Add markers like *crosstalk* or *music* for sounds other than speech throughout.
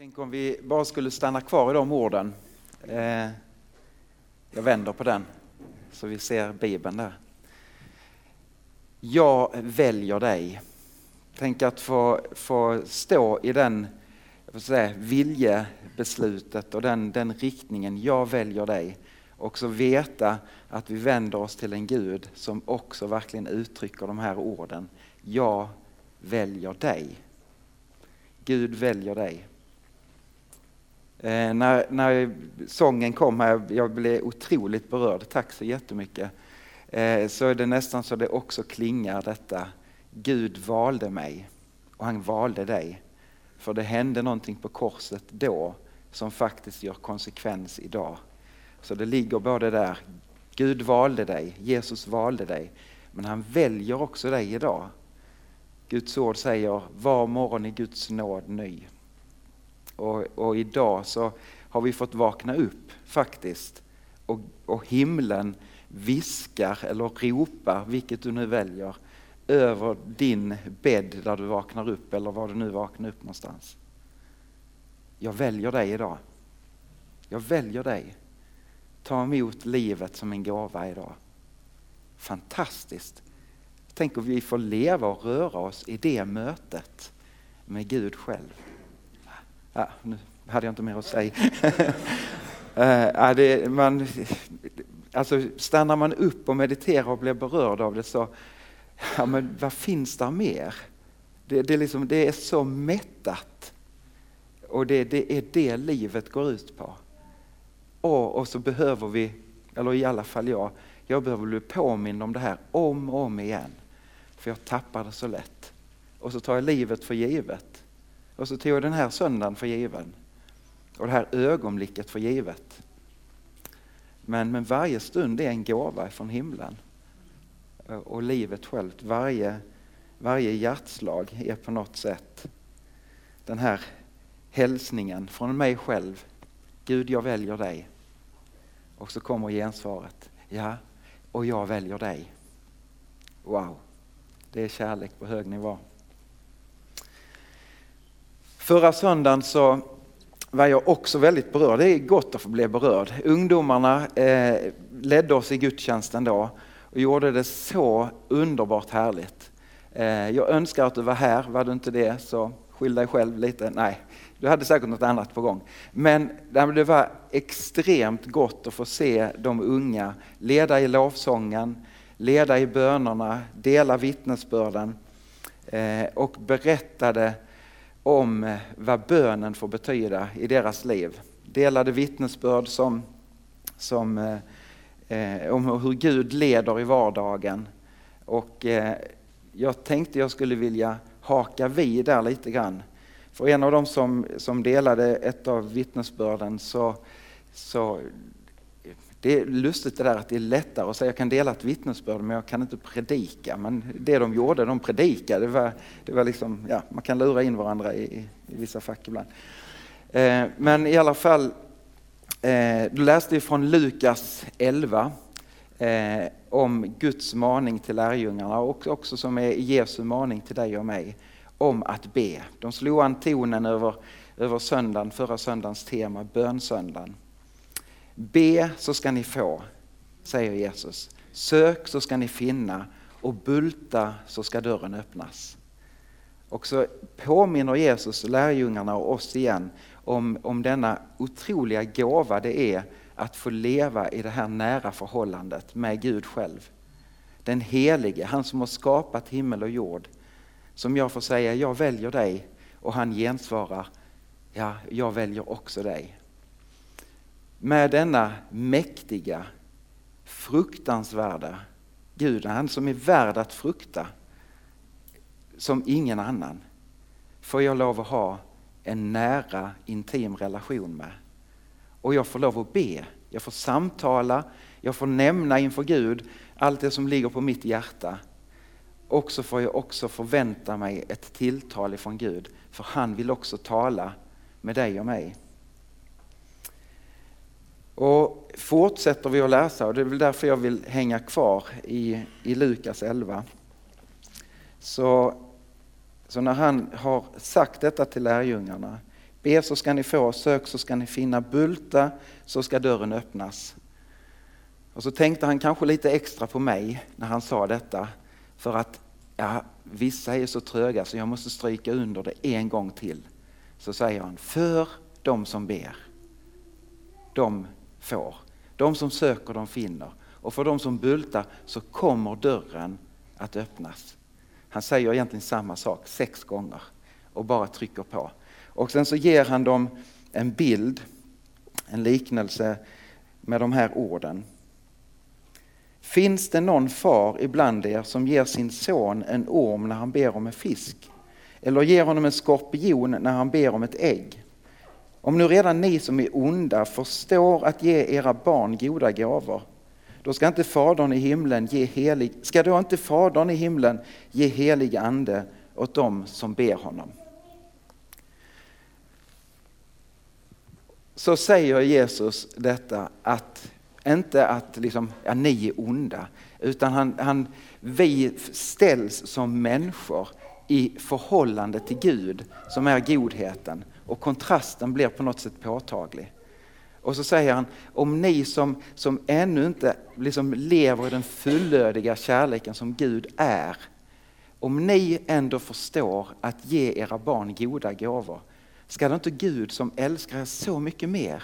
Tänk om vi bara skulle stanna kvar i de orden. Eh, jag vänder på den så vi ser Bibeln där. Jag väljer dig. Tänk att få, få stå i den jag säga, viljebeslutet och den, den riktningen. Jag väljer dig. Och så veta att vi vänder oss till en Gud som också verkligen uttrycker de här orden. Jag väljer dig. Gud väljer dig. Eh, när, när sången kom här, jag blev otroligt berörd, tack så jättemycket. Eh, så är det nästan så det också klingar detta, Gud valde mig och han valde dig. För det hände någonting på korset då som faktiskt gör konsekvens idag. Så det ligger både där, Gud valde dig, Jesus valde dig, men han väljer också dig idag. Guds ord säger, var morgon i Guds nåd ny. Och, och idag så har vi fått vakna upp faktiskt. Och, och himlen viskar eller ropar, vilket du nu väljer, över din bädd där du vaknar upp eller var du nu vaknar upp någonstans. Jag väljer dig idag. Jag väljer dig. Ta emot livet som en gåva idag. Fantastiskt. Tänk om vi får leva och röra oss i det mötet med Gud själv. Ja, nu hade jag inte mer att säga. *laughs* Eh, ja, det, man, alltså, stannar man upp och mediterar och blir berörd av det så, ja, men vad finns där mer? Det, det, liksom, det är så mättat. Och det, det, är det livet går ut på. Och, och så behöver vi, eller i alla fall jag, jag behöver bli påmind om det här om och om igen. För jag tappar det så lätt. Och så tar jag livet för givet. Och så tog jag den här söndagen för given. Och det här ögonblicket för givet. Men, men varje stund är en gåva från himlen. Och livet självt, varje, varje hjärtslag är på något sätt den här hälsningen från mig själv. Gud, jag väljer dig. Och så kommer gensvaret. Ja, och jag väljer dig. Wow, det är kärlek på hög nivå. Förra söndagen så var jag också väldigt berörd. Det är gott att få bli berörd. Ungdomarna eh, ledde oss i gudstjänsten då och gjorde det så underbart härligt. Eh, jag önskar att du var här, var du inte det så skyll dig själv lite. Nej, du hade säkert något annat på gång. Men det var extremt gott att få se de unga leda i lovsången, leda i bönerna, dela vittnesbörden eh, och berättade om eh, vad bönen får betyda i deras liv. Delade vittnesbörd som, som, eh, eh, om hur Gud leder i vardagen. Och eh, jag tänkte jag skulle vilja haka vid där lite grann. För en av dem som, som delade ett av vittnesbörden så, så det är lustigt det där att det är lättare att säga jag kan dela ett vittnesbörd men jag kan inte predika. Men det de gjorde, de predikade. Det var, det var liksom, ja, man kan lura in varandra i, i vissa fack ibland. Eh, men i alla fall, eh, du läste från Lukas 11 eh, om Guds maning till lärjungarna och också som är Jesu maning till dig och mig om att be. De slog an tonen över, över söndagen, förra söndagens tema, bönsöndagen. Be så ska ni få, säger Jesus. Sök så ska ni finna och bulta så ska dörren öppnas. Och så påminner Jesus lärjungarna och oss igen om, om denna otroliga gåva det är att få leva i det här nära förhållandet med Gud själv. Den helige, han som har skapat himmel och jord. Som jag får säga, jag väljer dig och han gensvarar, ja, jag väljer också dig med denna mäktiga, fruktansvärda Gud, han som är värd att frukta som ingen annan, får jag lov att ha en nära, intim relation med. Och jag får lov att be, jag får samtala, jag får nämna inför Gud allt det som ligger på mitt hjärta. Och så får jag också förvänta mig ett tilltal ifrån Gud, för han vill också tala med dig och mig. Och fortsätter vi att läsa, och det är väl därför jag vill hänga kvar i, i Lukas 11. Så, så när han har sagt detta till lärjungarna, Be så ska ni få, sök så ska ni finna, bulta så ska dörren öppnas. Och så tänkte han kanske lite extra på mig när han sa detta. För att ja, vissa är så tröga så jag måste stryka under det en gång till. Så säger han, för de som ber, de får. De som söker, de finner. Och för de som bultar så kommer dörren att öppnas. Han säger egentligen samma sak sex gånger och bara trycker på. Och sen så ger han dem en bild, en liknelse med de här orden. Finns det någon far ibland er som ger sin son en orm när han ber om en fisk? Eller ger honom en skorpion när han ber om ett ägg? Om nu redan ni som är onda förstår att ge era barn goda gåvor, då ska inte Fadern i himlen ge helig, ska då inte Fadern i himlen ge helig ande åt dem som ber honom? Så säger Jesus detta att inte att liksom, ja, ni är onda, utan han, han, vi ställs som människor i förhållande till Gud som är godheten och kontrasten blir på något sätt påtaglig. Och så säger han, om ni som, som ännu inte liksom lever i den fullödiga kärleken som Gud är, om ni ändå förstår att ge era barn goda gåvor, ska då inte Gud som älskar er så mycket mer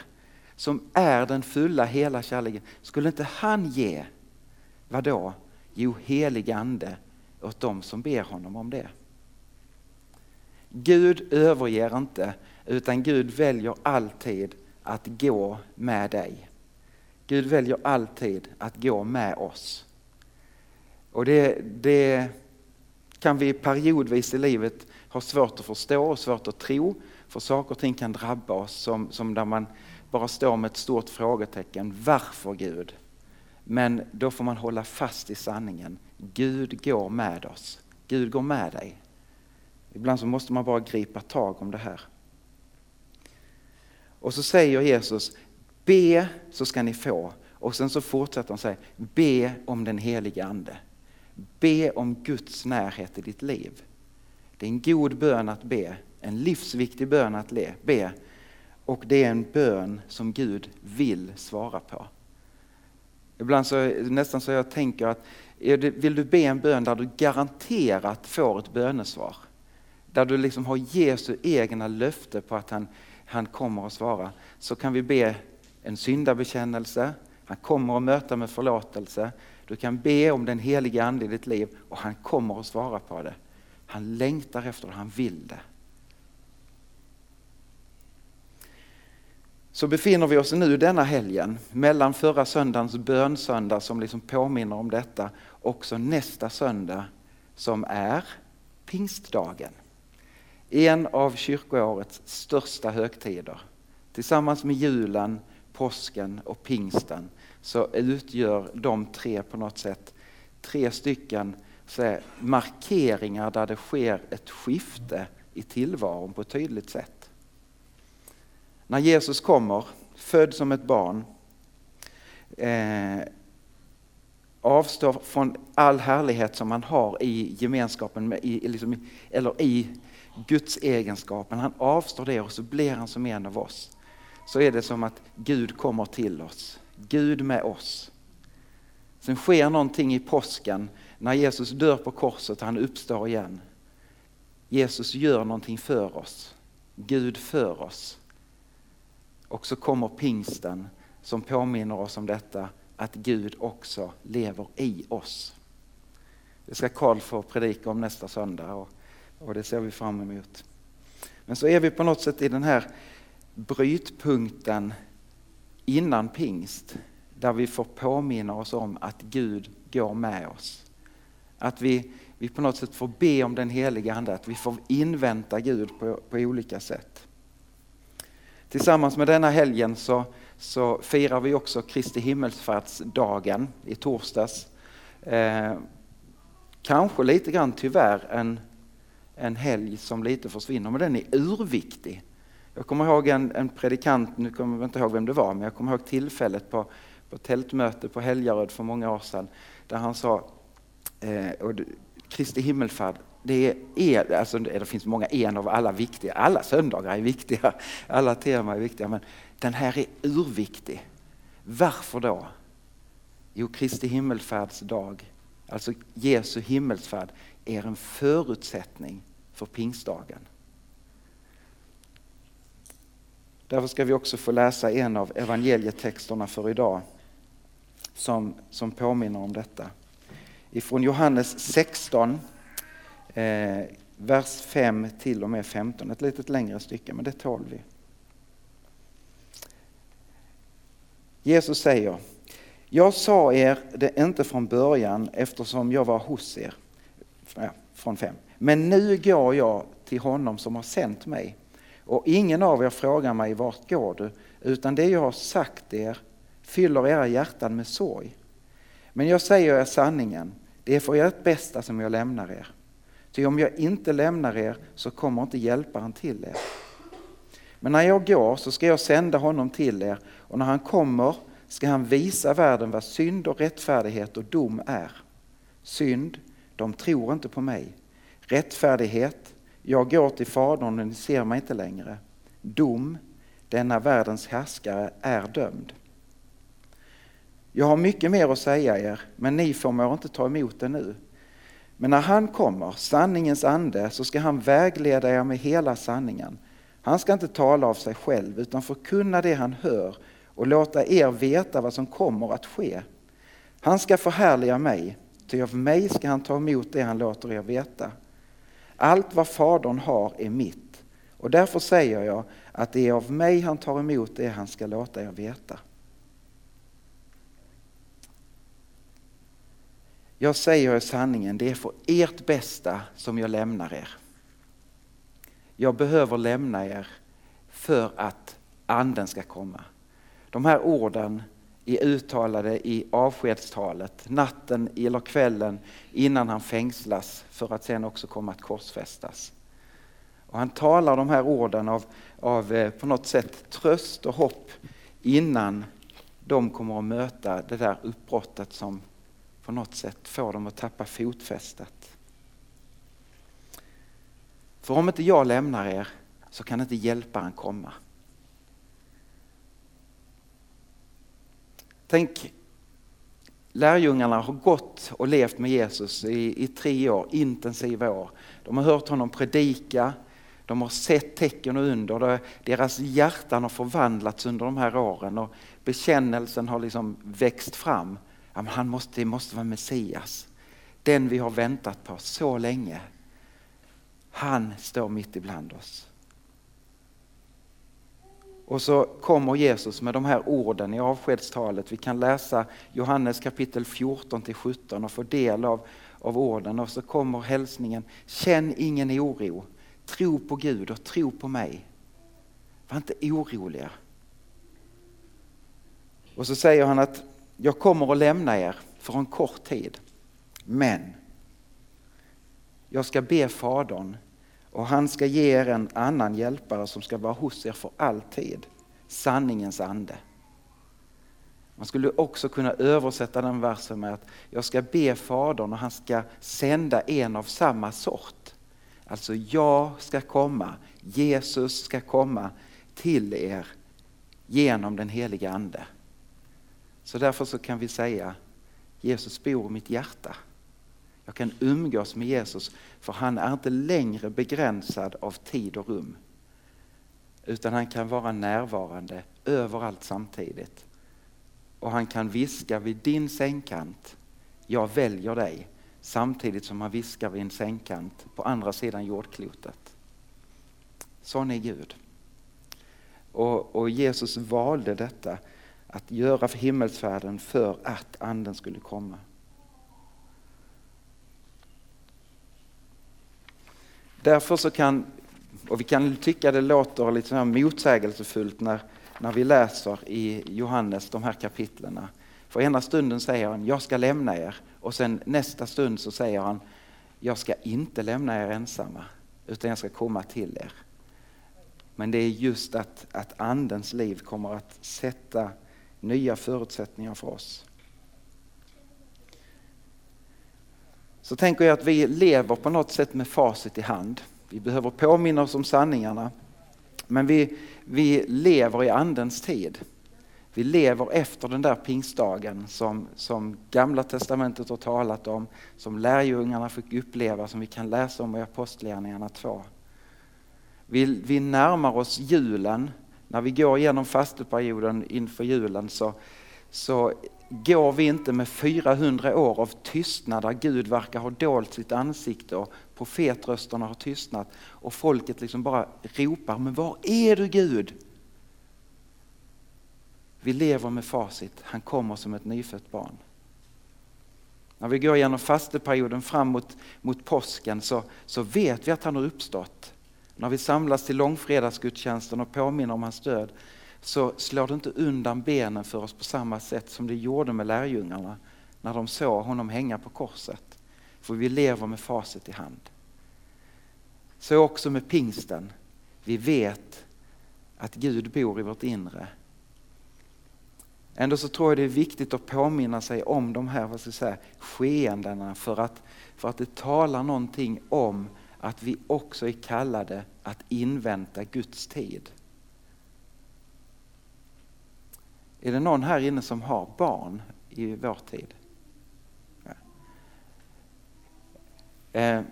som är den fulla hela kärleken, skulle inte han ge, vad då? Jo, helig ande åt dem som ber honom om det. Gud överger inte, utan Gud väljer alltid att gå med dig. Gud väljer alltid att gå med oss. Och det, det kan vi periodvis i livet ha svårt att förstå och svårt att tro, för saker och ting kan drabba oss som, som där man bara står med ett stort frågetecken. Varför Gud? Men då får man hålla fast i sanningen. Gud går med oss. Gud går med dig. Ibland så måste man bara gripa tag om det här. Och så säger Jesus, be så ska ni få. Och sen så fortsätter han säga, be om den heliga Ande. Be om Guds närhet i ditt liv. Det är en god bön att be, en livsviktig bön att be. Och det är en bön som Gud vill svara på. Ibland så nästan så jag tänker att vill du be en bön där du garanterat får ett bönesvar? Där du liksom har Jesu egna löfte på att han, han kommer att svara. Så kan vi be en syndabekännelse, han kommer att möta med förlåtelse. Du kan be om den heliga Ande i ditt liv och han kommer att svara på det. Han längtar efter det, han vill det. så befinner vi oss nu denna helgen mellan förra söndagens bönsöndag som liksom påminner om detta också nästa söndag som är pingstdagen. En av kyrkoårets största högtider. Tillsammans med julen, påsken och pingsten så utgör de tre på något sätt tre stycken så markeringar där det sker ett skifte i tillvaron på ett tydligt sätt. När Jesus kommer, född som ett barn, eh, avstår från all härlighet som han har i gemenskapen, med, i, liksom, eller i Guds egenskapen. Han avstår det och så blir han som en av oss. Så är det som att Gud kommer till oss. Gud med oss. Sen sker någonting i påsken när Jesus dör på korset och han uppstår igen. Jesus gör någonting för oss. Gud för oss. Och så kommer pingsten som påminner oss om detta, att Gud också lever i oss. Det ska Karl få predika om nästa söndag och, och det ser vi fram emot. Men så är vi på något sätt i den här brytpunkten innan pingst, där vi får påminna oss om att Gud går med oss. Att vi, vi på något sätt får be om den heliga Ande, att vi får invänta Gud på, på olika sätt. Tillsammans med denna helgen så, så firar vi också Kristi himmelsfärdsdagen i torsdags. Eh, kanske lite grann tyvärr en, en helg som lite försvinner, men den är urviktig. Jag kommer ihåg en, en predikant, nu kommer jag inte ihåg vem det var, men jag kommer ihåg tillfället på, på tältmöte på Helgaröd för många år sedan, där han sa, eh, och Kristi himmelfärd, det, är, alltså det finns många en av alla viktiga, alla söndagar är viktiga, *laughs* alla teman är viktiga, men den här är urviktig. Varför då? Jo, Kristi himmelfärdsdag, alltså Jesu himmelsfärd, är en förutsättning för pingstdagen. Därför ska vi också få läsa en av evangelietexterna för idag som, som påminner om detta. Ifrån Johannes 16, eh, vers 5 till och med 15. Ett litet längre stycke, men det tål vi. Jesus säger, jag sa er det inte från början eftersom jag var hos er. Från fem. Men nu går jag till honom som har sänt mig. Och ingen av er frågar mig vart går du, utan det jag har sagt er fyller era hjärtan med sorg. Men jag säger er sanningen, det är för ert bästa som jag lämnar er. Ty om jag inte lämnar er så kommer inte hjälparen till er. Men när jag går så ska jag sända honom till er och när han kommer ska han visa världen vad synd och rättfärdighet och dom är. Synd, de tror inte på mig. Rättfärdighet, jag går till Fadern och ni ser mig inte längre. Dom, denna världens härskare är dömd. Jag har mycket mer att säga er, men ni förmår inte ta emot det nu. Men när han kommer, sanningens ande, så ska han vägleda er med hela sanningen. Han ska inte tala av sig själv utan förkunna det han hör och låta er veta vad som kommer att ske. Han ska förhärliga mig, ty av mig ska han ta emot det han låter er veta. Allt vad Fadern har är mitt och därför säger jag att det är av mig han tar emot det han ska låta er veta. Jag säger er sanningen, det är för ert bästa som jag lämnar er. Jag behöver lämna er för att anden ska komma. De här orden är uttalade i avskedstalet natten eller kvällen innan han fängslas för att sen också komma att korsfästas. Och han talar de här orden av, av eh, på något sätt tröst och hopp innan de kommer att möta det där uppbrottet som på något sätt får dem att tappa fotfästet. För om inte jag lämnar er så kan inte hjälparen komma. Tänk, lärjungarna har gått och levt med Jesus i, i tre år, intensiva år. De har hört honom predika, de har sett tecken och under. Deras hjärtan har förvandlats under de här åren och bekännelsen har liksom växt fram. Ja, men han måste, det måste vara Messias. Den vi har väntat på så länge. Han står mitt ibland oss. Och så kommer Jesus med de här orden i avskedstalet. Vi kan läsa Johannes kapitel 14 till 17 och få del av, av orden. Och så kommer hälsningen, känn ingen oro, tro på Gud och tro på mig. Var inte oroliga. Och så säger han att jag kommer att lämna er för en kort tid. Men jag ska be Fadern och han ska ge er en annan hjälpare som ska vara hos er för alltid. Sanningens ande. Man skulle också kunna översätta den versen med att jag ska be Fadern och han ska sända en av samma sort. Alltså jag ska komma, Jesus ska komma till er genom den heliga Ande. Så därför så kan vi säga Jesus bor i mitt hjärta. Jag kan umgås med Jesus för han är inte längre begränsad av tid och rum. Utan han kan vara närvarande överallt samtidigt. Och han kan viska vid din sängkant, jag väljer dig. Samtidigt som han viskar vid en sängkant på andra sidan jordklotet. Sån är Gud. Och, och Jesus valde detta att göra för himmelsfärden för att anden skulle komma. Därför så kan, och vi kan tycka det låter lite så motsägelsefullt när, när vi läser i Johannes de här kapitlerna. För ena stunden säger han, jag ska lämna er och sen nästa stund så säger han, jag ska inte lämna er ensamma utan jag ska komma till er. Men det är just att, att andens liv kommer att sätta nya förutsättningar för oss. Så tänker jag att vi lever på något sätt med facit i hand. Vi behöver påminna oss om sanningarna. Men vi, vi lever i andens tid. Vi lever efter den där pingstdagen som, som Gamla Testamentet har talat om, som lärjungarna fick uppleva, som vi kan läsa om i Apostlagärningarna 2. Vi, vi närmar oss julen. När vi går igenom fasteperioden inför julen så, så går vi inte med 400 år av tystnad där Gud verkar ha dolt sitt ansikte och profetrösterna har tystnat och folket liksom bara ropar, men var är du Gud? Vi lever med facit, han kommer som ett nyfött barn. När vi går igenom fasteperioden fram mot, mot påsken så, så vet vi att han har uppstått. När vi samlas till långfredagsgudstjänsten och påminner om hans död så slår det inte undan benen för oss på samma sätt som det gjorde med lärjungarna när de såg honom hänga på korset. För vi lever med facit i hand. Så också med pingsten. Vi vet att Gud bor i vårt inre. Ändå så tror jag det är viktigt att påminna sig om de här vad ska jag säga, skeendena för att, för att det talar någonting om att vi också är kallade att invänta Guds tid. Är det någon här inne som har barn i vår tid? Ja. Eh,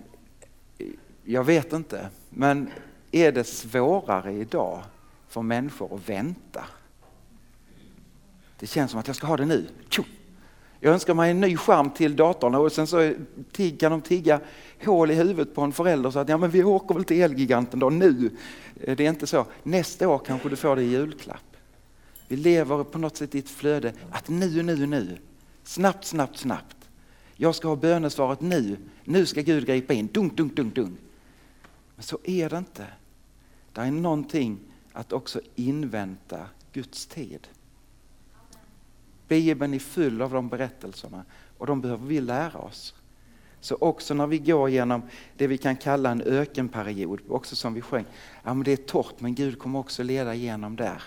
jag vet inte, men är det svårare idag för människor att vänta? Det känns som att jag ska ha det nu. Jag önskar mig en ny skärm till datorn och sen så kan de tigga hål i huvudet på en förälder så att ja, men vi åker väl till Elgiganten då nu. Eh, det är inte så. Nästa år kanske du får det i julklapp. Vi lever på något sätt i ett flöde att nu, nu, nu. Snabbt, snabbt, snabbt. Jag ska ha bönesvaret nu. Nu ska Gud gripa in. Dunk, dunk, dunk, dunk. Men så är det inte. Det är någonting att också invänta Guds tid. Bibeln är full av de berättelserna och de behöver vi lära oss. Så också när vi går genom det vi kan kalla en ökenperiod, också som vi sjöng, ja men det är torrt men Gud kommer också leda igenom där.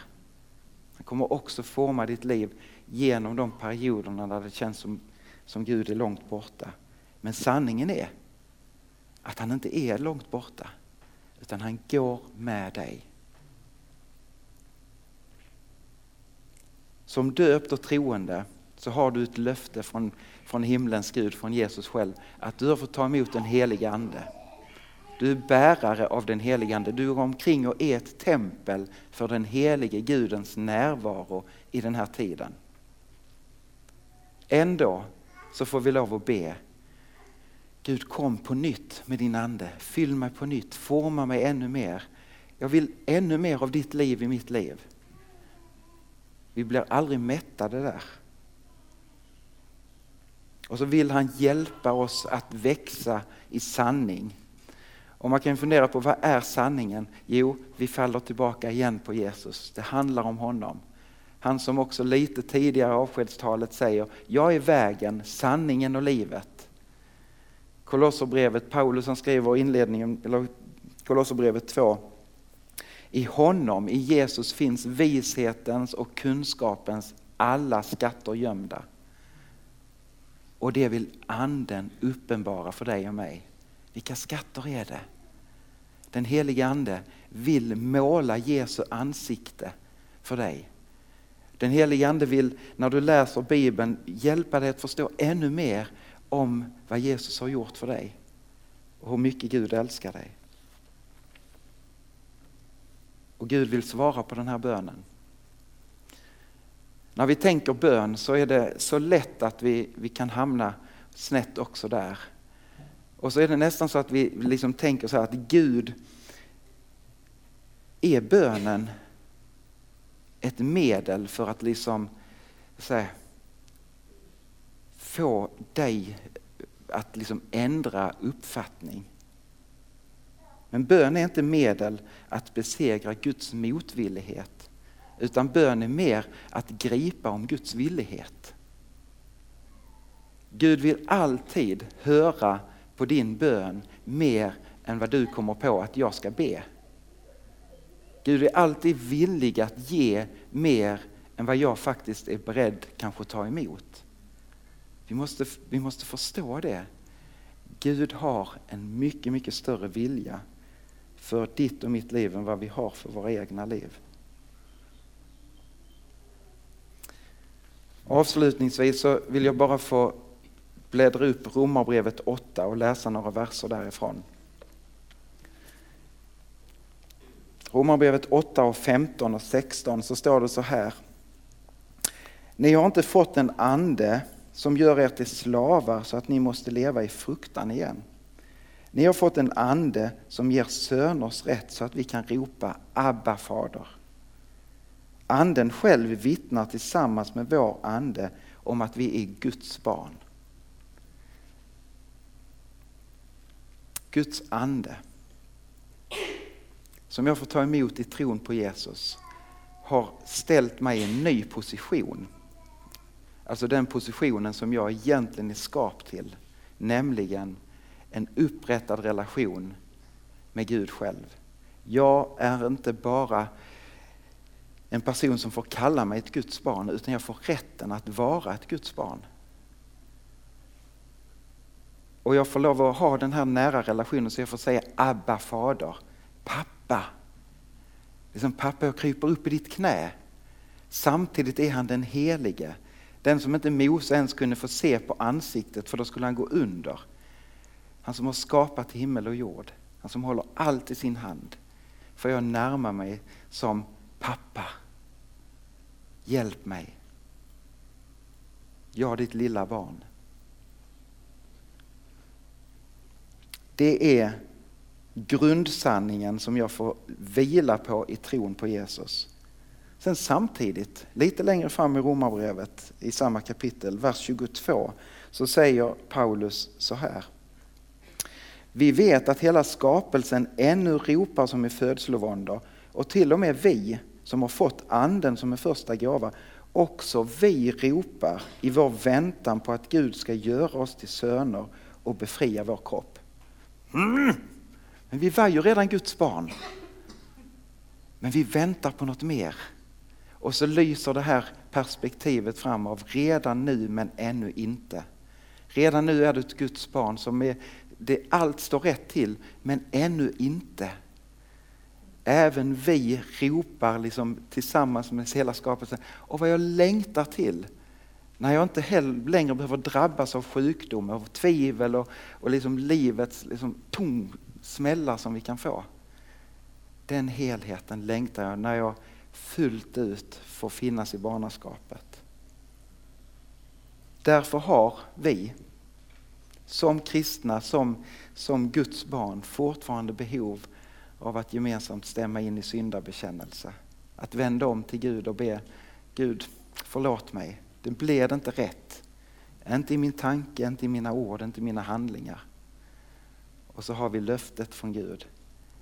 Han kommer också forma ditt liv genom de perioderna där det känns som, som Gud är långt borta. Men sanningen är att han inte är långt borta, utan han går med dig. Som döpt och troende så har du ett löfte från, från himlens Gud, från Jesus själv, att du har fått ta emot den helige Ande. Du är bärare av den helige Ande. Du går omkring och är ett tempel för den helige Gudens närvaro i den här tiden. Ändå så får vi lov att be. Gud kom på nytt med din Ande. Fyll mig på nytt, forma mig ännu mer. Jag vill ännu mer av ditt liv i mitt liv. Vi blir aldrig mättade där. Och så vill han hjälpa oss att växa i sanning. Och man kan fundera på vad är sanningen? Jo, vi faller tillbaka igen på Jesus. Det handlar om honom. Han som också lite tidigare i avskedstalet säger, jag är vägen, sanningen och livet. Kolosserbrevet, Paulus han skriver i inledningen, eller Kolosserbrevet 2, i honom, i Jesus finns vishetens och kunskapens alla skatter gömda. Och det vill anden uppenbara för dig och mig. Vilka skatter är det? Den helige ande vill måla Jesu ansikte för dig. Den helige ande vill, när du läser Bibeln, hjälpa dig att förstå ännu mer om vad Jesus har gjort för dig och hur mycket Gud älskar dig. Och Gud vill svara på den här bönen. När vi tänker bön så är det så lätt att vi, vi kan hamna snett också där. Och så är det nästan så att vi liksom tänker så här att Gud, är bönen ett medel för att liksom här, få dig att liksom ändra uppfattning? Men bön är inte medel att besegra Guds motvillighet. Utan bön är mer att gripa om Guds villighet. Gud vill alltid höra på din bön mer än vad du kommer på att jag ska be. Gud är alltid villig att ge mer än vad jag faktiskt är beredd kanske att ta emot. Vi måste, vi måste förstå det. Gud har en mycket, mycket större vilja för ditt och mitt liv än vad vi har för våra egna liv. Avslutningsvis så vill jag bara få bläddra upp Romarbrevet 8 och läsa några verser därifrån. Romarbrevet 8 och 15 och 16 så står det så här. Ni har inte fått en ande som gör er till slavar så att ni måste leva i fruktan igen. Ni har fått en ande som ger söners rätt så att vi kan ropa Abba fader. Anden själv vittnar tillsammans med vår ande om att vi är Guds barn. Guds ande som jag får ta emot i tron på Jesus har ställt mig i en ny position. Alltså den positionen som jag egentligen är skapt till. Nämligen en upprättad relation med Gud själv. Jag är inte bara en person som får kalla mig ett Guds barn utan jag får rätten att vara ett Guds barn. Och jag får lov att ha den här nära relationen så jag får säga Abba fader, pappa. Det är som pappa jag kryper upp i ditt knä. Samtidigt är han den helige. Den som inte Mose ens kunde få se på ansiktet för då skulle han gå under. Han som har skapat himmel och jord. Han som håller allt i sin hand. Får jag närma mig som pappa. Hjälp mig. Jag ditt lilla barn. Det är grundsanningen som jag får vila på i tron på Jesus. Sen samtidigt, lite längre fram i Romarbrevet i samma kapitel, vers 22, så säger Paulus så här. Vi vet att hela skapelsen ännu ropar som i födslovåndor och till och med vi som har fått anden som en första gåva, också vi ropar i vår väntan på att Gud ska göra oss till söner och befria vår kropp. Mm. Men vi var ju redan Guds barn. Men vi väntar på något mer. Och så lyser det här perspektivet fram av redan nu men ännu inte. Redan nu är du ett Guds barn som är, det, allt står rätt till men ännu inte. Även vi ropar liksom tillsammans med hela skapelsen. Och vad jag längtar till när jag inte heller längre behöver drabbas av sjukdom, av tvivel och, och liksom livets liksom tom smällar som vi kan få. Den helheten längtar jag när jag fullt ut får finnas i barnaskapet. Därför har vi som kristna, som, som Guds barn fortfarande behov av att gemensamt stämma in i syndabekännelse. Att vända om till Gud och be Gud förlåt mig, det blev inte rätt. Inte i min tanke, inte i mina ord, inte i mina handlingar. Och så har vi löftet från Gud.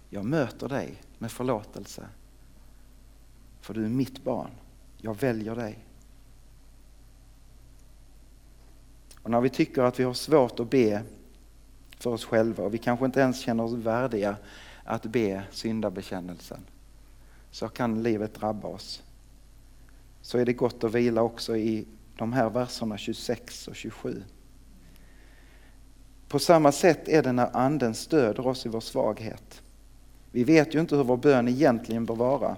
Jag möter dig med förlåtelse. För du är mitt barn. Jag väljer dig. Och när vi tycker att vi har svårt att be för oss själva och vi kanske inte ens känner oss värdiga att be syndabekännelsen så kan livet drabba oss. Så är det gott att vila också i de här verserna 26 och 27. På samma sätt är det när anden stöder oss i vår svaghet. Vi vet ju inte hur vår bön egentligen bör vara.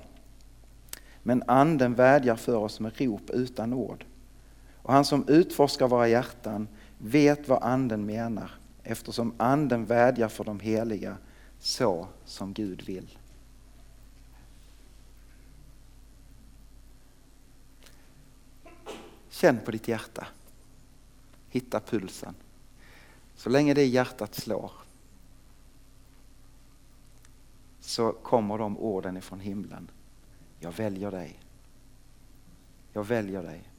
Men anden vädjar för oss med rop utan ord. Och han som utforskar våra hjärtan vet vad anden menar eftersom anden vädjar för de heliga så som Gud vill. Känn på ditt hjärta. Hitta pulsen. Så länge det hjärtat slår så kommer de orden ifrån himlen. Jag väljer dig. Jag väljer dig.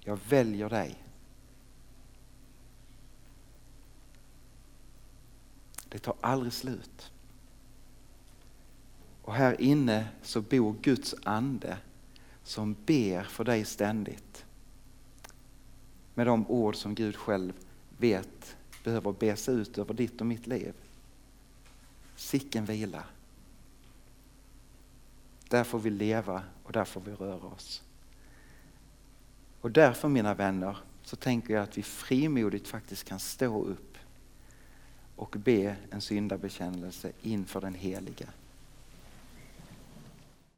Jag väljer dig. Det tar aldrig slut. Och här inne så bor Guds ande som ber för dig ständigt. Med de ord som Gud själv vet behöver bes ut över ditt och mitt liv. Sicken vila. Där får vi leva och där får vi röra oss. Och därför mina vänner så tänker jag att vi frimodigt faktiskt kan stå upp och be en syndabekännelse inför den heliga.